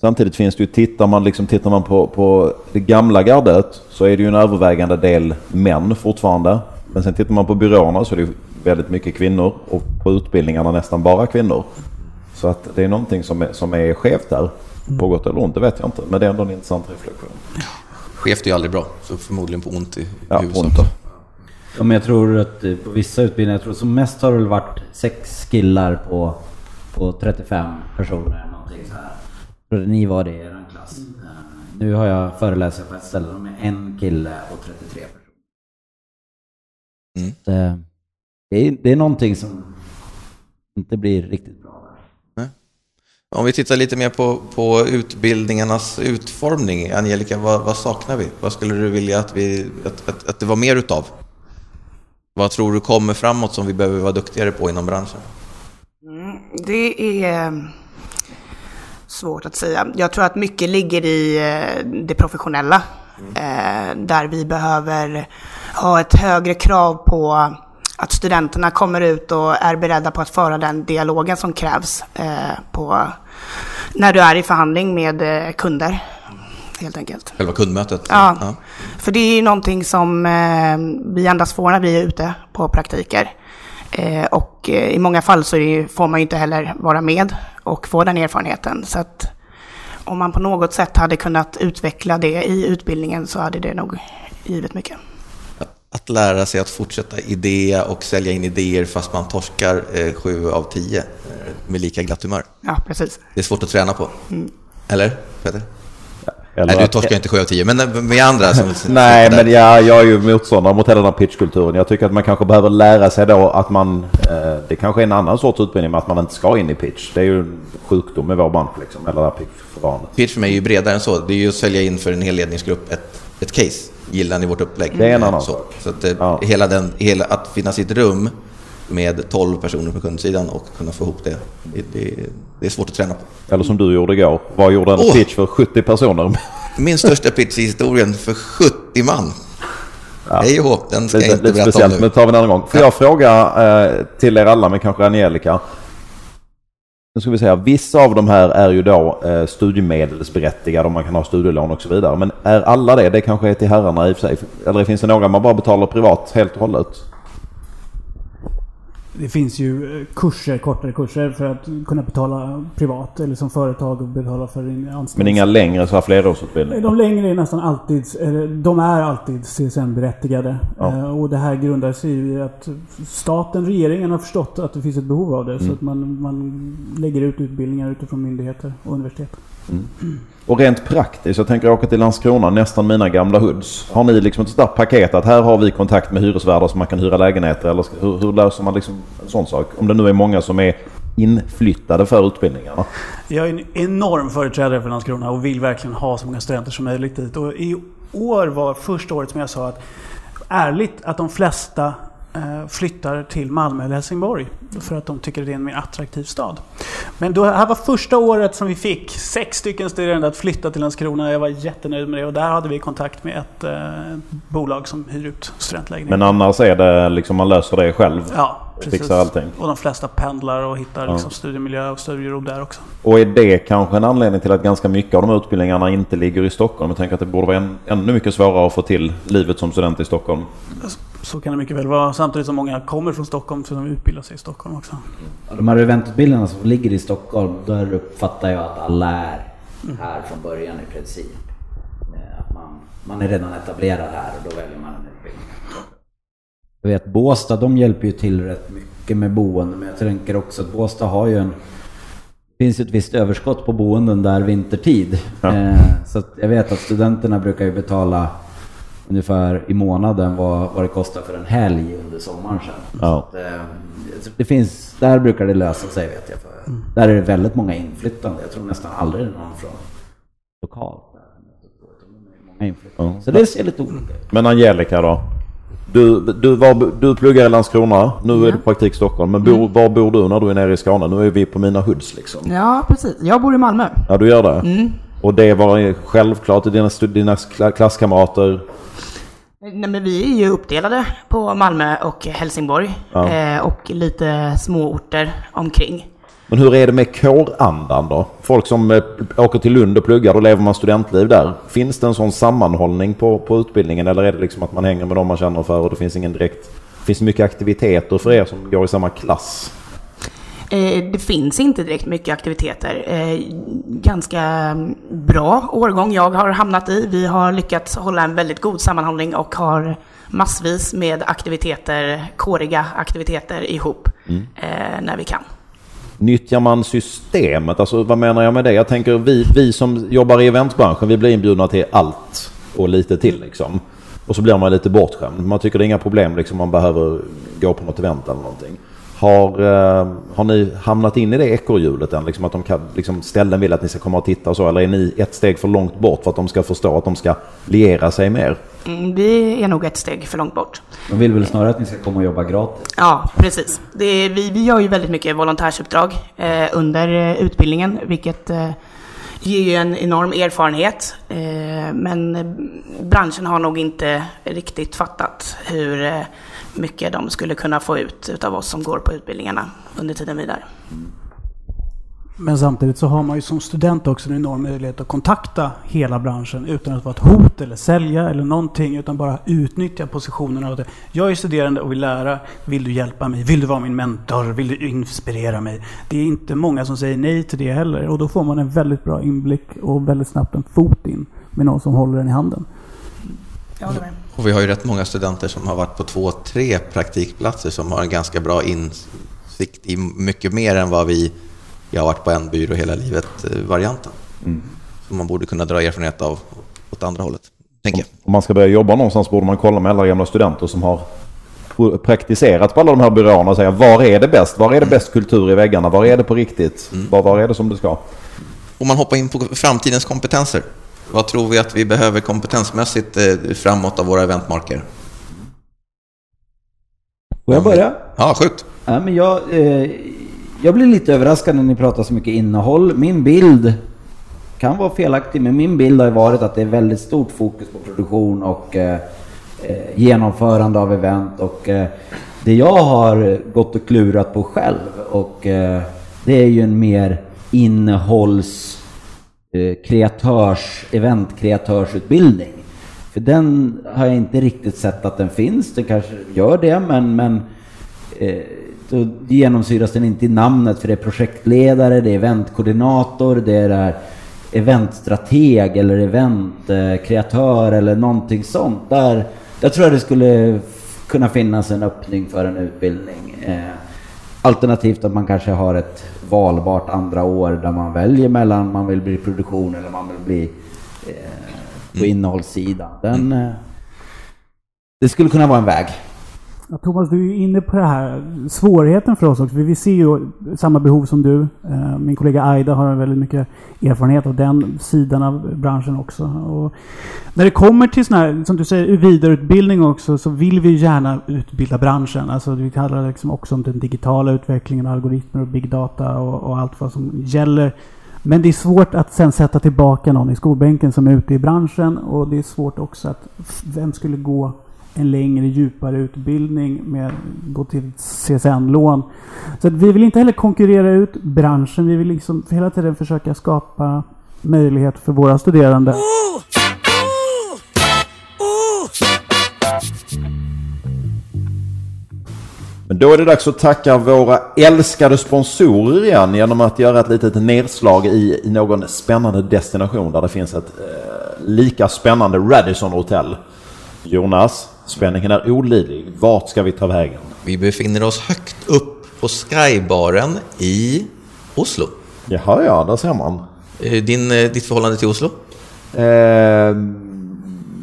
Samtidigt finns det ju, tittar man, liksom, tittar man på, på det gamla gardet så är det ju en övervägande del män fortfarande. Men sen tittar man på byråerna så är det ju väldigt mycket kvinnor och på utbildningarna nästan bara kvinnor. Så att det är någonting som är, som är skevt där. På gott eller ont, det vet jag inte. Men det är ändå en intressant reflektion. Skevt är ju aldrig bra, så förmodligen på ont i Ja, huvudsak. ont. Ja, men jag tror att eh, på vissa utbildningar, jag tror som mest har det väl varit sex killar på, på 35 personer. Någonting så här. Att ni var det i er klass. Eh, Nu har jag föreläsare på ett ställe med en kille och 33 personer. Mm. Så, eh, det, är, det är någonting som inte blir riktigt bra. Om vi tittar lite mer på, på utbildningarnas utformning. Angelica, vad, vad saknar vi? Vad skulle du vilja att, vi, att, att, att det var mer utav? Vad tror du kommer framåt som vi behöver vara duktigare på inom branschen? Mm, det är svårt att säga. Jag tror att mycket ligger i eh, det professionella. Eh, där vi behöver ha ett högre krav på att studenterna kommer ut och är beredda på att föra den dialogen som krävs eh, på, när du är i förhandling med kunder. Helt enkelt. Själva kundmötet? Ja. För det är ju någonting som vi endast får när vi är ute på praktiker. Eh, och eh, i många fall så får man ju inte heller vara med och få den erfarenheten. Så att om man på något sätt hade kunnat utveckla det i utbildningen så hade det nog givit mycket. Att lära sig att fortsätta idéa och sälja in idéer fast man torskar eh, sju av tio eh, med lika glatt humör. Ja, precis. Det är svårt att träna på. Eller Peter? Eller Nej, du att- torskar inte 7 av 10, men vi andra som Nej, men jag, jag är ju motståndare mot hela den här pitchkulturen. Jag tycker att man kanske behöver lära sig då att man... Eh, det kanske är en annan sorts utbildning, men att man inte ska in i pitch. Det är ju en sjukdom i vår bransch, liksom, eller det här pitchförfarandet. Pitch för mig är ju bredare än så. Det är ju att sälja in för en hel ledningsgrupp ett, ett case. Gillar ni vårt upplägg? Det är en annan så. sak. Så att Ja. hela den, hela, att finnas i ett rum med 12 personer på kundsidan och kunna få ihop det, det, det, det är svårt att träna på. Eller som du gjorde igår. Vad gjorde en Åh! pitch för 70 personer? Min största pitch i historien för 70 man. Hej och den ska jag lite inte lite berätta speciellt, om men nu. det tar vi en annan gång. Får jag fråga eh, till er alla, men kanske Angelica. Nu ska vi säga, vissa av de här är ju då eh, studiemedelsberättigade och man kan ha studielån och så vidare. Men är alla det? Det kanske är till herrarna i och för sig. Eller finns det några man bara betalar privat helt och hållet? Det finns ju eh, kurser, kortare kurser för att kunna betala privat eller som företag och betala för din anställning. Men inga längre så här flerårsutbildningar? De längre är nästan alltid, de är alltid CSN-berättigade. Ja. Eh, Och det här grundar sig i att staten, regeringen har förstått att det finns ett behov av det. Mm. Så att man, man lägger ut utbildningar utifrån myndigheter och universitet. Och rent praktiskt, jag tänker åka till Landskrona, nästan mina gamla hoods. Har ni liksom ett sånt där paket att här har vi kontakt med hyresvärdar som man kan hyra lägenheter? Eller hur, hur löser man liksom en sån sak? Om det nu är många som är inflyttade för utbildningarna. Jag är en enorm företrädare för Landskrona och vill verkligen ha så många studenter som möjligt dit. Och i år var första året som jag sa att ärligt att de flesta flyttar till Malmö eller Helsingborg. För att de tycker det är en mer attraktiv stad. Men då, här var första året som vi fick sex stycken studerande att flytta till Landskrona. Jag var jättenöjd med det och där hade vi kontakt med ett eh, bolag som hyr ut studentlägenheter. Men annars är det liksom man löser det själv. Ja, och precis. fixar allting. Och de flesta pendlar och hittar Ja. liksom studiemiljö och studiero där också. Och är det kanske en anledning till att ganska mycket av de utbildningarna inte ligger i Stockholm? Jag tänker att det borde vara en, ännu mycket svårare att få till livet som student i Stockholm. Så kan det mycket väl vara. Samtidigt som många kommer från Stockholm så de utbildar sig i Stockholm också. De här eventutbildningarna som ligger i Stockholm, där uppfattar jag att alla är här från början i princip. Eh, Att man, man är redan etablerad här och då väljer man en utbildning. Jag vet Båstad, de hjälper ju till rätt mycket med boende, men jag tänker också att Båstad har ju en... Det finns ju ett visst överskott på boenden där vintertid. Ja. Eh, Så att jag vet att studenterna brukar ju betala ungefär i månaden vad, vad det kostar för en helg under sommaren sen. Ja. Att, eh, det finns, där brukar det lösa sig vet jag. För Där är det väldigt många inflyttande. Jag tror nästan aldrig det är någon från lokalt. Ja. Så det ser lite olika ut. Men Angelica då? Du, du, var, du pluggar i Landskrona, nu är du praktik i Stockholm. Men bor, var bor du när du är nere i Skåne? Nu är vi på mina hoods liksom. Ja, precis. Jag bor i Malmö. Ja, du gör det? Och det var självklart dina, stud- dina kla- klasskamrater? Nej, men vi är ju uppdelade på Malmö och Helsingborg. Ja. Eh, och lite små orter omkring. Men hur är det med kårandan då? Folk som eh, åker till Lund och pluggar, då lever man studentliv där. Finns det en sån sammanhållning på, på utbildningen eller är det liksom att man hänger med dem man känner för och det finns ingen direkt... Finns det mycket aktiviteter för er som går i samma klass? Eh, det finns inte direkt mycket aktiviteter. Eh, ganska mm, bra årgång jag har hamnat i. Vi har lyckats hålla en väldigt god sammanhållning och har massvis med aktiviteter, kåriga aktiviteter ihop eh, när vi kan. Nyttjar man systemet? Alltså vad menar jag med det? Jag tänker vi, vi som jobbar i eventbranschen, vi blir inbjudna till allt och lite till liksom. Och så blir man lite bortskämd. Man tycker det är inga problem liksom man behöver gå på något event eller någonting. Har, eh, har ni hamnat in i det ekorrhjulet än? Liksom att de kan, liksom ställen vill att ni ska komma och titta och så? Eller är ni ett steg för långt bort för att de ska förstå att de ska liera sig mer? Mm, vi är nog ett steg för långt bort. De vill väl snarare att ni ska komma och jobba gratis. Ja, precis. Det är, vi, vi gör ju väldigt mycket volontärsuppdrag eh, under eh, utbildningen, vilket eh, ger ju en enorm erfarenhet. Eh, men eh, branschen har nog inte riktigt fattat hur eh, mycket de skulle kunna få ut utav oss som går på utbildningarna under tiden vi är där. Men samtidigt så har man ju som student också en enorm möjlighet att kontakta hela branschen utan att vara ett hot eller sälja eller någonting utan bara utnyttja det. Jag är studerande och vill lära. Vill du hjälpa mig? Vill du vara min mentor? Vill du inspirera mig? Det är inte många som säger nej till det heller och då får man en väldigt bra inblick och väldigt snabbt en fot in med någon som håller en i handen. Jag håller med. Och vi har ju rätt många studenter som har varit på två, tre praktikplatser som har en ganska bra insikt i mycket mer än vad vi, jag har varit på en byrå hela livet-varianten. som man borde kunna dra erfarenhet av åt andra hållet, tänker jag. Om man ska börja jobba någonstans borde man kolla med alla gamla studenter som har praktiserat på alla de här byråerna och säga var är det bäst? Var är det bäst kultur i väggarna? Var är det på riktigt? Var, var är det som det ska? Om man hoppar in på framtidens kompetenser, vad tror vi att vi behöver kompetensmässigt eh, framåt av våra eventmarker? Får jag börja? Ja, sjukt. Ja, men jag, eh, jag blir lite överraskad när ni pratar så mycket innehåll. Min bild kan vara felaktig, men min bild har varit att det är väldigt stort fokus på produktion och eh, eh, genomförande av event. Och eh, det jag har gått och klurat på själv och eh, det är ju en mer innehålls eh, Eh, kreatörs, eventkreatörsutbildning. För den har jag inte riktigt sett att den finns. Den kanske gör det, men, men eh, då genomsyras den inte i namnet för det är projektledare, det är eventkoordinator, det är där eventstrateg eller eventkreatör eh, eller någonting sånt. Där, där tror jag det skulle kunna finnas en öppning för en utbildning. Eh, alternativt att man kanske har ett valbart andra år där man väljer mellan man vill bli produktion eller man vill bli eh, på innehållssidan. Den, eh, det skulle kunna vara en väg. Ja, Thomas, du är inne på det här svårigheten för oss också. Vi ser ju samma behov som du. Eh, min kollega Aida har väldigt mycket erfarenhet av den sidan av branschen också. Och när det kommer till sån här, som du säger, vidareutbildning också, så vill vi gärna utbilda branschen. Alltså vi talar liksom också om den digitala utvecklingen, algoritmer och big data och, och allt vad som gäller. Men det är svårt att sen sätta tillbaka någon i skolbänken som är ute i branschen och det är svårt också att vem skulle gå en längre djupare utbildning med gå till CSN-lån. Så att vi vill inte heller konkurrera ut branschen. Vi vill liksom hela tiden försöka skapa möjlighet för våra studerande. Men då är det dags att tacka våra älskade sponsorer igen genom att göra ett litet nedslag i, i någon spännande destination där det finns ett eh, lika spännande Radisson Hotel. Jonas, spänningen är olidlig. Vart ska vi ta vägen? Vi befinner oss högt upp på Skybaren i Oslo. Jaha, ja, där ser man. Eh, Din, eh, ditt förhållande till Oslo? Eh,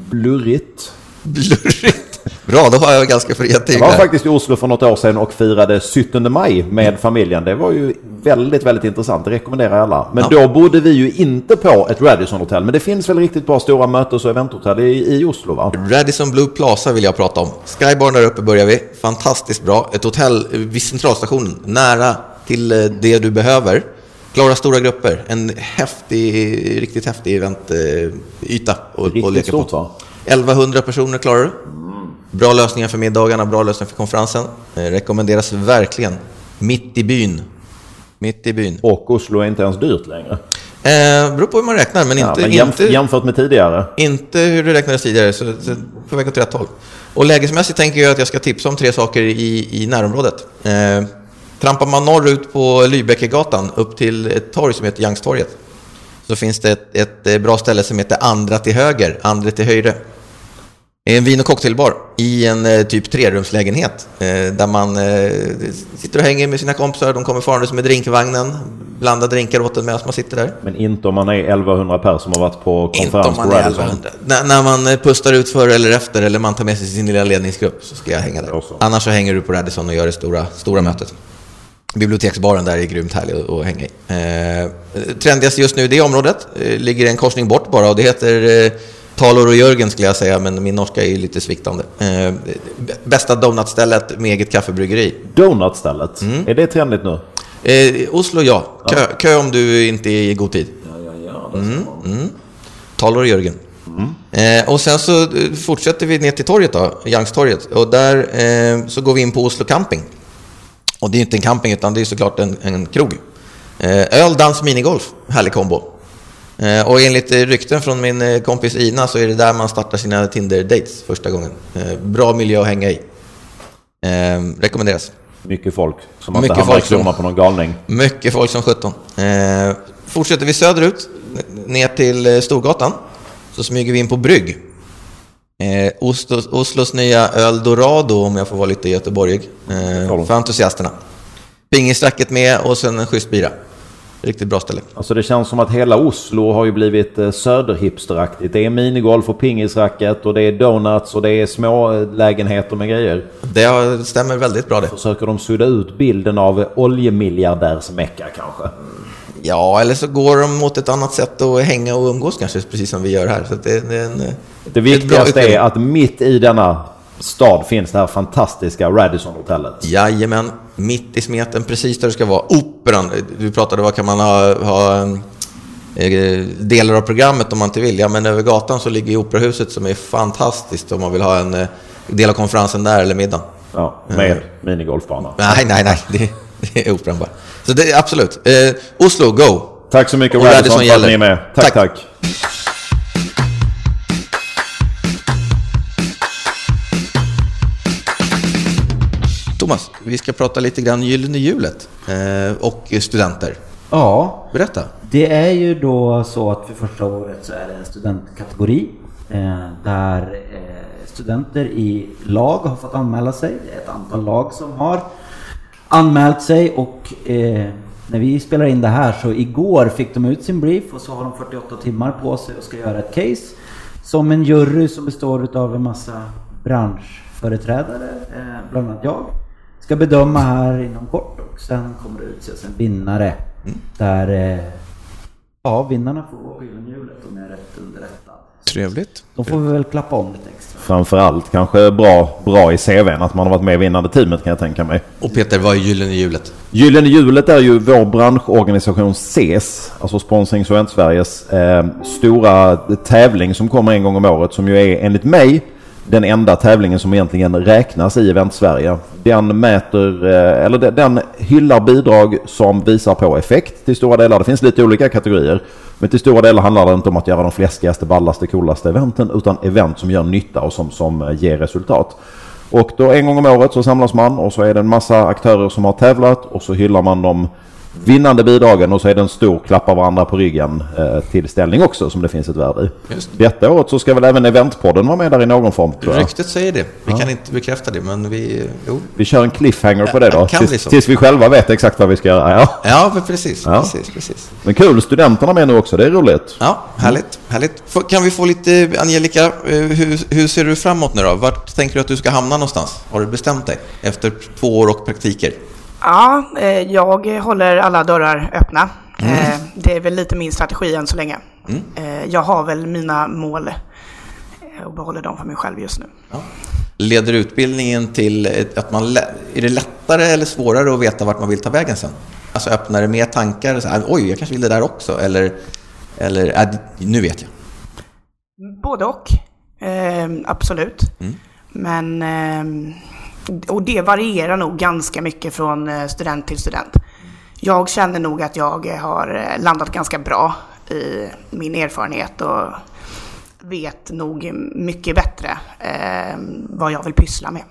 blurrigt. Blurrigt. Bra, då har jag ganska fria Jag var faktiskt i Oslo för något år sedan och firade 17 maj med familjen. Det var ju väldigt, väldigt intressant. Det rekommenderar jag alla. Men Ja. då bodde vi ju inte på ett Radisson hotell. Men det finns väl riktigt bra stora mötes och eventhotell i, i Oslo va? Radisson Blue Plaza vill jag prata om. Skybar där uppe börjar vi. Fantastiskt bra. Ett hotell vid centralstationen, nära till eh, det du behöver. Klarar stora grupper. En häftig, riktigt häftig eventyta att att leka stort på. va? 1100 personer klarar du. Bra lösningar för middagarna, bra lösningar för konferensen. Eh, rekommenderas verkligen. Mitt i byn. Mitt i byn. Och Oslo är inte ens dyrt längre. Eh, beror på hur man räknar, men Ja, inte, men jämf- inte, jämfört med tidigare. inte hur det räknades tidigare, så, så på väg åt rätt håll. Och lägesmässigt tänker jag att jag ska tipsa om tre saker i, i närområdet. Eh, trampar man norrut på Lübeckegatan upp till ett torg som heter Youngstorget så finns det ett, ett eh, bra ställe som heter Andra till höger, Andra till höjre. Är en vin och cocktailbar i en eh, typ trerumslägenhet eh, där man eh, sitter och hänger med sina kompisar. De kommer farandes med drinkvagnen, blandar drinkar åt en medan man sitter där. Men inte om man är 1100 personer som har varit på Inte konferens om på man är Radisson. 1100. När, när man eh, pustar ut före eller efter eller man tar med sig sin lilla ledningsgrupp så ska jag hänga där. Annars så hänger du på Radisson och gör det stora, stora mötet. Biblioteksbaren där är grymt härlig att- att hänga i. Eh, trendigast just nu i det området eh, ligger en korsning bort bara och det heter eh, Talor och Jörgen skulle jag säga, men min norska är ju lite sviktande. Eh, bästa donutstället med eget kaffebryggeri. Donutstället, Mm. är det trendigt nu? Eh, Oslo ja, kö, kö om du inte är i god tid. Mm, mm. Talor och Jörgen. Eh, och sen så eh, fortsätter vi ner till torget då, Youngstorget. Och där eh, så går vi in på Oslo camping. Och det är inte en camping utan det är såklart en, en krog. Eh, öl, dans, minigolf. Härlig kombo. Eh, och enligt eh, rykten från min eh, kompis Ina så är det där man startar sina Tinder-dates första gången. Bra miljö att hänga i. Eh, rekommenderas. Mycket folk som inte Mycket hamnar i folk som- klorna på någon galning. Mycket folk som 17. Eh, fortsätter vi söderut, ner till Storgatan, så smyger vi in på Brygg. Eh, Oslos, Oslos nya öl Dorado, om jag får vara lite göteborgig, eh, för entusiasterna. Pingisracket med och sen en schysst bira. Riktigt bra ställe. Alltså det känns som att hela Oslo har ju blivit eh, söderhipsteraktigt. Det är minigolf och pingisracket och det är donuts och det är små eh, lägenheter med grejer. Det stämmer väldigt bra det. Försöker de sudda ut bilden av oljemiljardärsmecka kanske? Ja, eller så går de mot ett annat sätt att hänga och umgås kanske, precis som vi gör här. Så det, det är en, Det ett bra viktigaste är att mitt i denna stad finns det här fantastiska Radisson-hotellet. Jajamän, mitt i smeten, precis där det ska vara. Operan, du pratade vad kan man ha, ha eh, delar av programmet om man inte vill. Ja, men över gatan så ligger ju Operahuset som är fantastiskt om man vill ha en eh, del av konferensen där eller middagen. Ja, med minigolfbana. Nej, nej, nej, det, det är Operan bara. Så det är absolut. Eh, Oslo, go! Tack så mycket Radisson för att ni är med. Tack, Tack. tack. Thomas, vi ska prata lite grann Gyllene hjulet eh, och studenter. Ja, Berätta. Det är ju då så att för första året så är det en studentkategori eh, där eh, studenter i lag har fått anmäla sig. Det är ett antal lag som har anmält sig och när vi spelar in det här så igår fick de ut sin brief och så har de 48 timmar på sig och ska göra ett case som en jury som består av en massa branschföreträdare, bland annat jag, ska bedöma här inom kort och sen kommer det utses en vinnare där eh, ja, vinnarna får gå på hjulet om jag är rätt underrättad. Trevligt. Då får vi väl klappa om lite extra. Framförallt kanske bra, bra i CVn att man har varit med i vinnande teamet kan jag tänka mig. Och Peter, vad är Gyllene hjulet? Gyllene hjulet är ju vår branschorganisation CES, alltså Sponsring Student Sveriges eh, stora tävling som kommer en gång om året som ju är enligt mig den enda tävlingen som egentligen räknas i Event-Sverige. Den mäter, eh, eller den- hyllar bidrag som visar på effekt till stora delar. Det finns lite olika kategorier. Men till stora delar handlar det inte om att göra de fläskigaste, ballaste, coolaste eventen utan event som gör nytta och som, som eh, ger resultat. Och då en gång om året så samlas man och så är det en massa aktörer som har tävlat och så hyllar man dem vinnande bidragen och så är det en stor klappa varandra på ryggen eh, tillställning också som det finns ett värde i. Just Detta året så ska väl även Eventpodden vara med där i någon form tror jag. Ryktet säger det. Vi kan inte bekräfta det, men vi... Jo. Vi kör en cliffhanger på det då. Ja, bli Tills, tills vi själva vet exakt vad vi ska göra. Ja. Ja, men precis. Ja. precis, precis. Men kul, studenterna med nu också. Det är roligt. Ja, härligt. härligt. Får- Kan vi få lite, Angelica, eh, hur, hur ser du framåt nu då? Vart tänker du att du ska hamna någonstans? Har du bestämt dig efter två år och praktiker? Ja, eh, jag håller alla dörrar öppna. Eh, Det är väl lite min strategi än så länge. Eh, Jag har väl mina mål och behåller dem för mig själv just nu. Ja. Leder utbildningen till att man... Är det lättare eller svårare att veta vart man vill ta vägen sen? Alltså öppnar det mer tankar? Så här, Oj, jag kanske vill det där också. Eller, eller äh, nu vet jag. Både och. Eh, absolut. Men... Eh, och det varierar nog ganska mycket från eh, student till student. Jag känner nog att jag har eh, landat ganska bra i min erfarenhet och vet nog mycket bättre eh, vad jag vill pyssla med.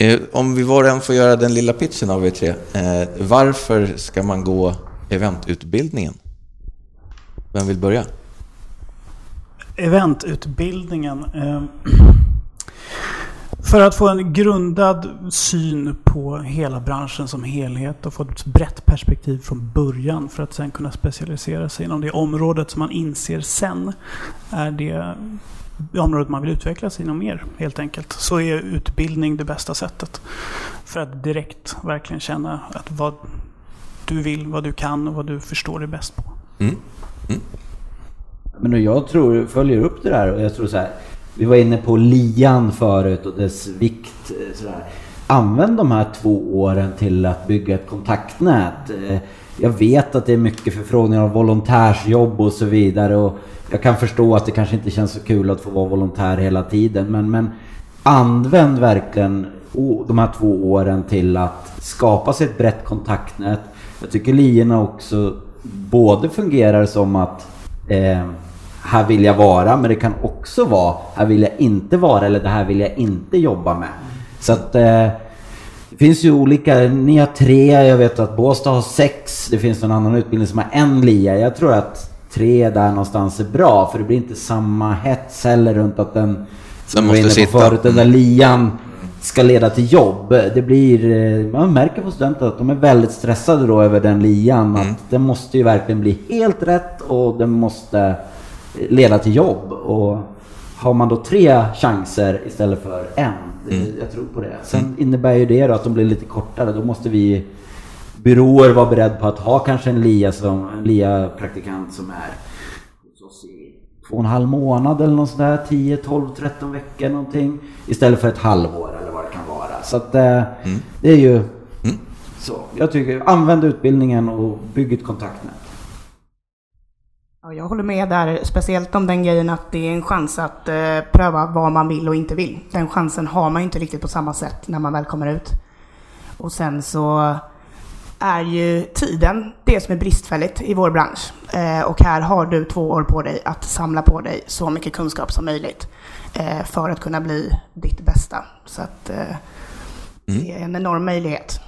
Eh, Om vi var och en får göra den lilla pitchen av er tre. Eh, varför ska man gå eventutbildningen? Vem vill börja? Eventutbildningen. För att få en grundad syn på hela branschen som helhet och få ett brett perspektiv från början för att sen kunna specialisera sig inom det området som man inser sen är det området man vill utveckla sig inom mer helt enkelt. Så är utbildning det bästa sättet. För att direkt verkligen känna att vad du vill, vad du kan och vad du förstår dig bäst på. Mm. Men jag tror, följer upp det där och jag tror så här. Vi var inne på lian förut och dess vikt. Eh, sådär. Använd de här två åren till att bygga ett kontaktnät. Eh, jag vet att det är mycket förfrågningar om volontärsjobb och så vidare. Och jag kan förstå att det kanske inte känns så kul att få vara volontär hela tiden. Men, men använd verkligen de här två åren till att skapa sig ett brett kontaktnät. Jag tycker liorna också både fungerar som att eh, här vill jag vara, men det kan också vara här vill jag inte vara eller det här vill jag inte jobba med. Så att eh, det finns ju olika, ni har tre, jag vet att Båstad har sex, det finns en annan utbildning som har en lia. Jag tror att tre där någonstans är bra för det blir inte samma hets heller runt att den som var måste inne på sitta. förut, den där lian ska leda till jobb. Det blir, eh, man märker på studenter att de är väldigt stressade då över den lian. Mm. Att det måste ju verkligen bli helt rätt och det måste leda till jobb. Och har man då tre chanser istället för en, Mm. jag tror på det. Sen innebär ju det då att de blir lite kortare. Då måste vi byråer vara beredda på att ha kanske en LIA, som, en LIA-praktikant som är hos oss i två och en halv månad eller något sådär, 10, 12, 13 veckor någonting. Istället för ett halvår eller vad det kan vara. Så att eh, det är ju så. Jag tycker, använd utbildningen och bygg ett kontaktnät. Ja, jag håller med där, speciellt om den grejen att det är en chans att eh, pröva vad man vill och inte vill. Den chansen har man ju inte riktigt på samma sätt när man väl kommer ut. Och sen så är ju tiden det som är bristfälligt i vår bransch. Eh, och här har du två år på dig att samla på dig så mycket kunskap som möjligt eh, för att kunna bli ditt bästa. Så att eh, det är en enorm möjlighet.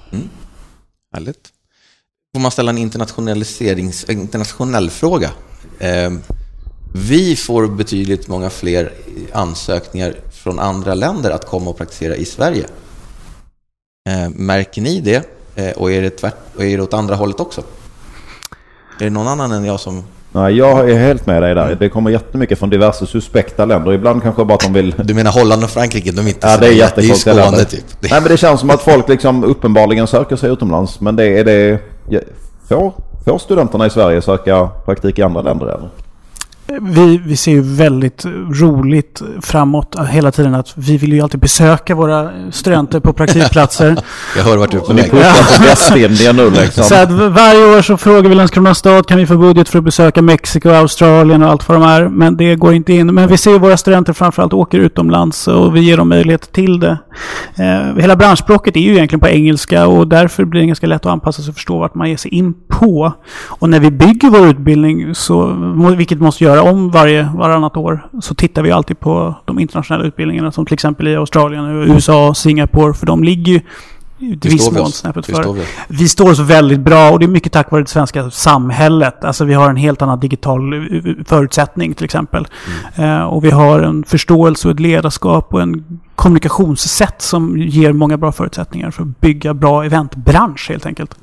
Härligt. Får man ställa en internationaliserings, en internationell fråga? Eh, vi får betydligt många fler ansökningar från andra länder att komma och praktisera i Sverige. Eh, märker ni det? Eh, och, är det tvärt, och är det åt andra hållet också? Är det någon annan än jag som... Nej, jag är helt med dig där. Det kommer jättemycket från diverse suspekta länder. Ibland kanske bara att de vill... Du menar Holland och Frankrike? De är inte Ja, det är jättekonstiga Skåne länder. typ. Det, Nej, men det känns som att folk liksom uppenbarligen söker sig utomlands. Men det är det... ja, Får, studenterna i Sverige söka praktik i andra länder eller? Vi, vi ser ju väldigt roligt framåt hela tiden att vi vill ju alltid besöka våra studenter på praktikplatser. jag hör vart du är på väg. liksom. Så att varje år så frågar vi Landskrona stad kan vi få budget för att besöka Mexiko, Australien och allt vad de är. Men det går inte in. Men vi ser våra studenter framförallt åker utomlands och vi ger dem möjlighet till det. Eh, hela branschspråket är ju egentligen på engelska och därför blir det ganska lätt att anpassa sig och förstå vart man ger sig in på. Och när vi bygger vår utbildning, så, vilket vi måste göra om varje, varannat år, så tittar vi alltid på de internationella utbildningarna som till exempel i Australien, USA, Singapore, för de ligger ju i Hur viss står vi mån snäppet före. står vi? Vi står oss väldigt bra och det är mycket tack vare det svenska samhället. Alltså vi har en helt annan digital eh, förutsättning till exempel. Eh, och vi har en förståelse och ett ledarskap och en kommunikationssätt som ger många bra förutsättningar för att bygga bra eventbransch helt enkelt.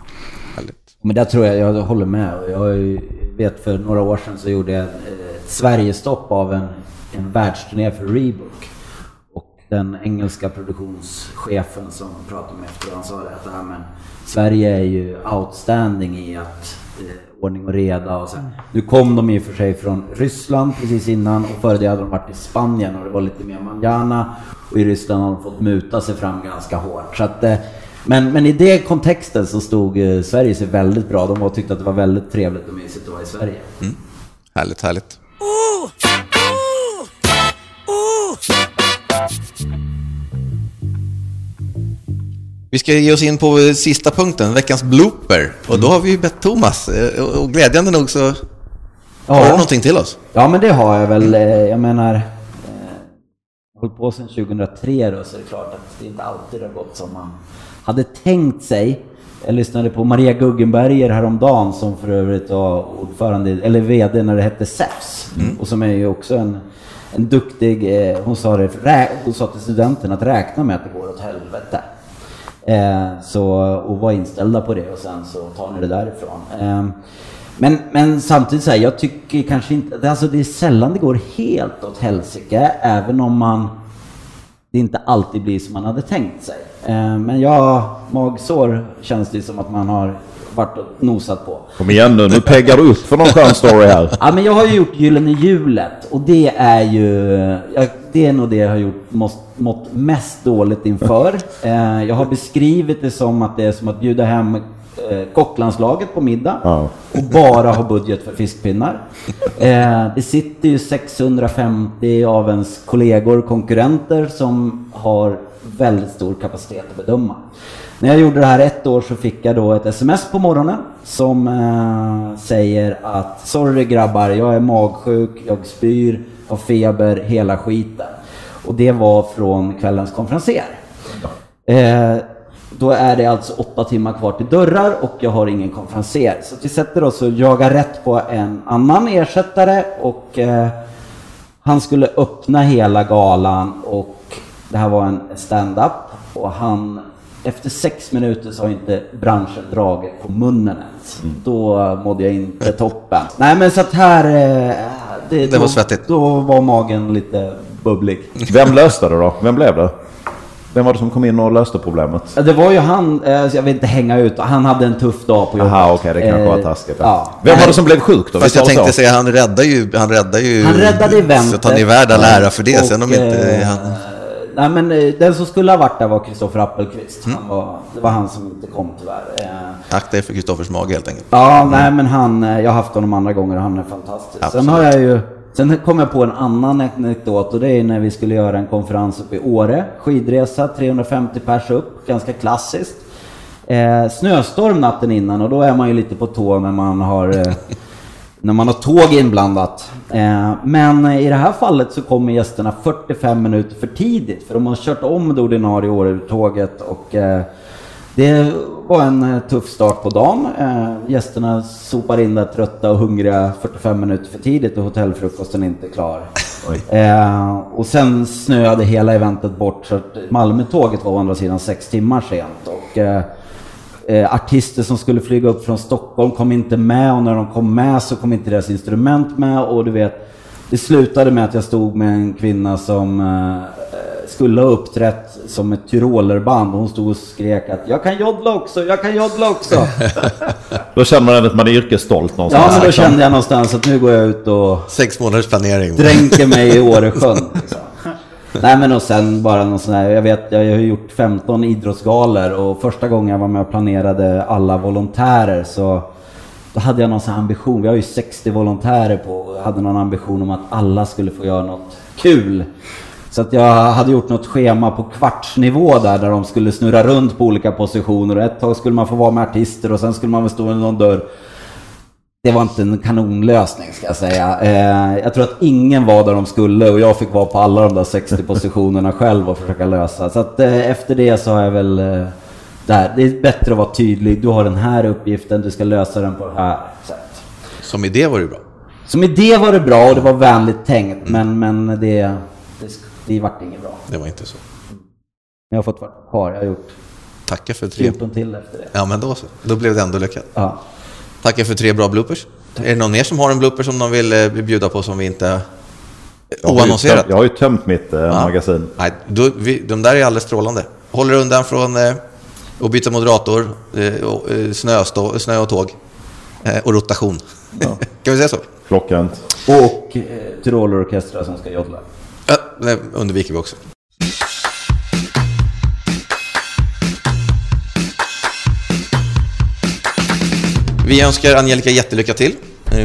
Men där tror jag, jag håller med. Jag vet för några år sedan så gjorde jag eh, ett Sverigestopp av en, en världsturné för Reebok. Och den engelska produktionschefen som pratade med efter han sa det att men Sverige är ju outstanding i att eh, ordning och reda och så. Nu kom de i och för sig från Ryssland precis innan och före det hade de varit i Spanien och det var lite mer manjana. Och i Ryssland har de fått muta sig fram ganska hårt. Så att, eh, men, men i det kontexten så stod eh, Sverige sig väldigt bra. De var, tyckte att det var väldigt trevligt och mysigt att vara i Sverige. Härligt, härligt. Vi ska ge oss in på sista punkten, veckans blooper. Och då har vi ju bett Thomas. eh, Och glädjande nog så har du någonting till oss. Ja, men det har jag väl. Eh, Jag menar, eh, jag har hållit på sedan 2003 då, så är det klart att det inte alltid har gått som man hade tänkt sig. Jag lyssnade på Maria Guggenberger häromdagen som för övrigt var ordförande, eller VD när det hette SEFS. Och som är ju också en, en duktig, eh, hon sa det, rä- hon sa till studenterna att räkna med att det går åt helvete. Eh, så, och var inställda på det och sen så tar ni det därifrån. Eh, men, men samtidigt så här, jag tycker kanske inte, alltså det är sällan det går helt åt helsike, även om man det inte alltid blir som man hade tänkt sig. Eh, men ja, magsår känns det som att man har varit och nosat på. Kom igen nu, nu peggar du upp för någon skön story här. Ja, men jag har ju gjort Gyllene Hjulet och det är ju, det är nog det jag har gjort mått, mått mest dåligt inför. Eh, jag har beskrivit det som att det är som att bjuda hem eh, kocklandslaget på middag Ja. och bara ha budget för fiskpinnar. Eh, det sitter ju 650 av ens kollegor, konkurrenter som har väldigt stor kapacitet att bedöma. När jag gjorde det här ett år så fick jag då ett sms på morgonen som eh, säger att sorry grabbar, jag är magsjuk, jag spyr, har feber, hela skiten. Och det var från kvällens konferenser. Eh, då är det alltså åtta timmar kvar till dörrar och jag har ingen konferenser. Så vi sätter oss och jagar rätt på en annan ersättare och eh, han skulle öppna hela galan och det här var en stand-up. Och han, efter sex minuter så har inte branschen dragit på munnen ens. Då mådde jag inte toppen. Nej men så att här... eh, Det, Det var då, svettigt. Då var magen lite bubblig. Vem löste det då? Vem blev det? Vem var det som kom in och löste problemet? Det var ju han, eh, jag vill inte hänga ut, han hade en tuff dag på jobbet. Aha, okej, det kanske var Eh, taskigt. Ja. Vem var det som blev sjuk då? Fast jag tänkte säga, han räddar ju, han räddar ju... Han räddade eventet. Så att han är värd all ära för det. Sen om Och, inte eh, han... Nej men den som skulle ha varit där var Kristoffer Appelqvist. Mm. Han var, det var han som inte kom tyvärr. Akta er för Kristoffers mage helt enkelt. Ja, nej men han, jag har haft honom andra gånger och han är fantastisk. Absolut. Sen har jag ju, sen kom jag på en annan anekdot och det är när vi skulle göra en konferens uppe i Åre. Skidresa, 350 pers upp, ganska klassiskt. Eh, snöstorm natten innan och då är man ju lite på tå när man har eh, när man har tåg inblandat. Eh, men i det här fallet så kommer gästerna 45 minuter för tidigt för de har kört om det ordinarie Åre-tåget och eh, det var en eh, tuff start på dagen. Eh, gästerna sopar in där trötta och hungriga 45 minuter för tidigt och hotellfrukosten är inte klar. Eh, och sen snöade hela eventet bort så att Malmötåget var å andra sidan sex timmar sent. Och, eh, eh, artister som skulle flyga upp från Stockholm kom inte med och när de kom med så kom inte deras instrument med och du vet det slutade med att jag stod med en kvinna som eh, skulle ha uppträtt som ett tyrolerband och hon stod och skrek att jag kan joddla också, jag kan joddla också. Då känner man att man är yrkesstolt någonstans. ja men då kände jag någonstans att nu går jag ut och Sex månaders planering. dränker mig i Åresjön. Liksom. Nej men och sen bara någon sån här, jag vet jag har gjort 15 idrottsgalor och första gången jag var med och planerade alla volontärer så då hade jag någon sån här ambition, vi har ju 60 volontärer på hade någon ambition om att alla skulle få göra något kul. Så att jag hade gjort något schema på kvartsnivå där, där de skulle snurra runt på olika positioner och ett tag skulle man få vara med artister och sen skulle man väl stå i någon dörr. Det var inte en kanonlösning ska jag säga. Eh, jag tror att ingen var där de skulle och jag fick vara på alla de där 60 positionerna själv och försöka lösa. Så att eh, efter det så har jag väl eh, där. Det är bättre att vara tydlig. Du har den här uppgiften, du ska lösa den på det här sättet. Som idé var det bra. Som idé var det bra och det var vänligt tänkt men, men det, det, det vart inget bra. Det var inte så. Men jag har fått vara kvar. Jag har gjort Tacka för tre... 14 till efter det. Ja, men då så. Då blev det ändå lyckat. Ja. Tackar för tre bra bloopers. Är det någon mer som har en blooper som de vill eh, bjuda på som vi inte... Jag Oannonserat? tömt- Jag har ju tömt mitt eh, Ja. magasin. Nej, då, vi, de där är alldeles strålande. Håller undan från eh, att byta moderator, eh, och, eh, snöstå, snö och tåg eh, och rotation. kan vi säga så? Klockrent. Och eh, tyrolerorkestrar som ska joddla. Det undviker vi också. Vi önskar Angelica jättelycka till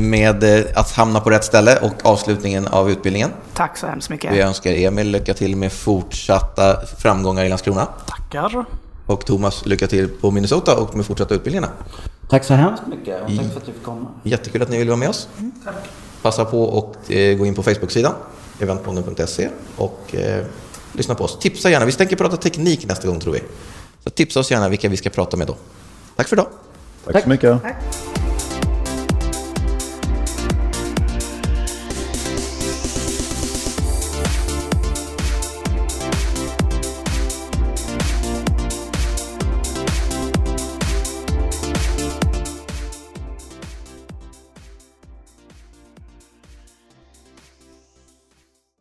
med eh, att hamna på rätt ställe och avslutningen av utbildningen. Tack så hemskt mycket. Vi önskar Emil lycka till med fortsatta framgångar i Landskrona. Tackar. Och Thomas lycka till på Minnesota och med fortsatta utbildningarna. Tack så hemskt mycket och tack för att du fick komma. Jättekul att ni vill vara med oss. Passa på och eh, gå in på Facebook-sidan, eventpodden.se och eh, lyssna på oss. Tipsa gärna, vi tänker prata teknik nästa gång tror vi. Så tipsa oss gärna vilka vi ska prata med då. Tack för idag. Tack så mycket. Tack.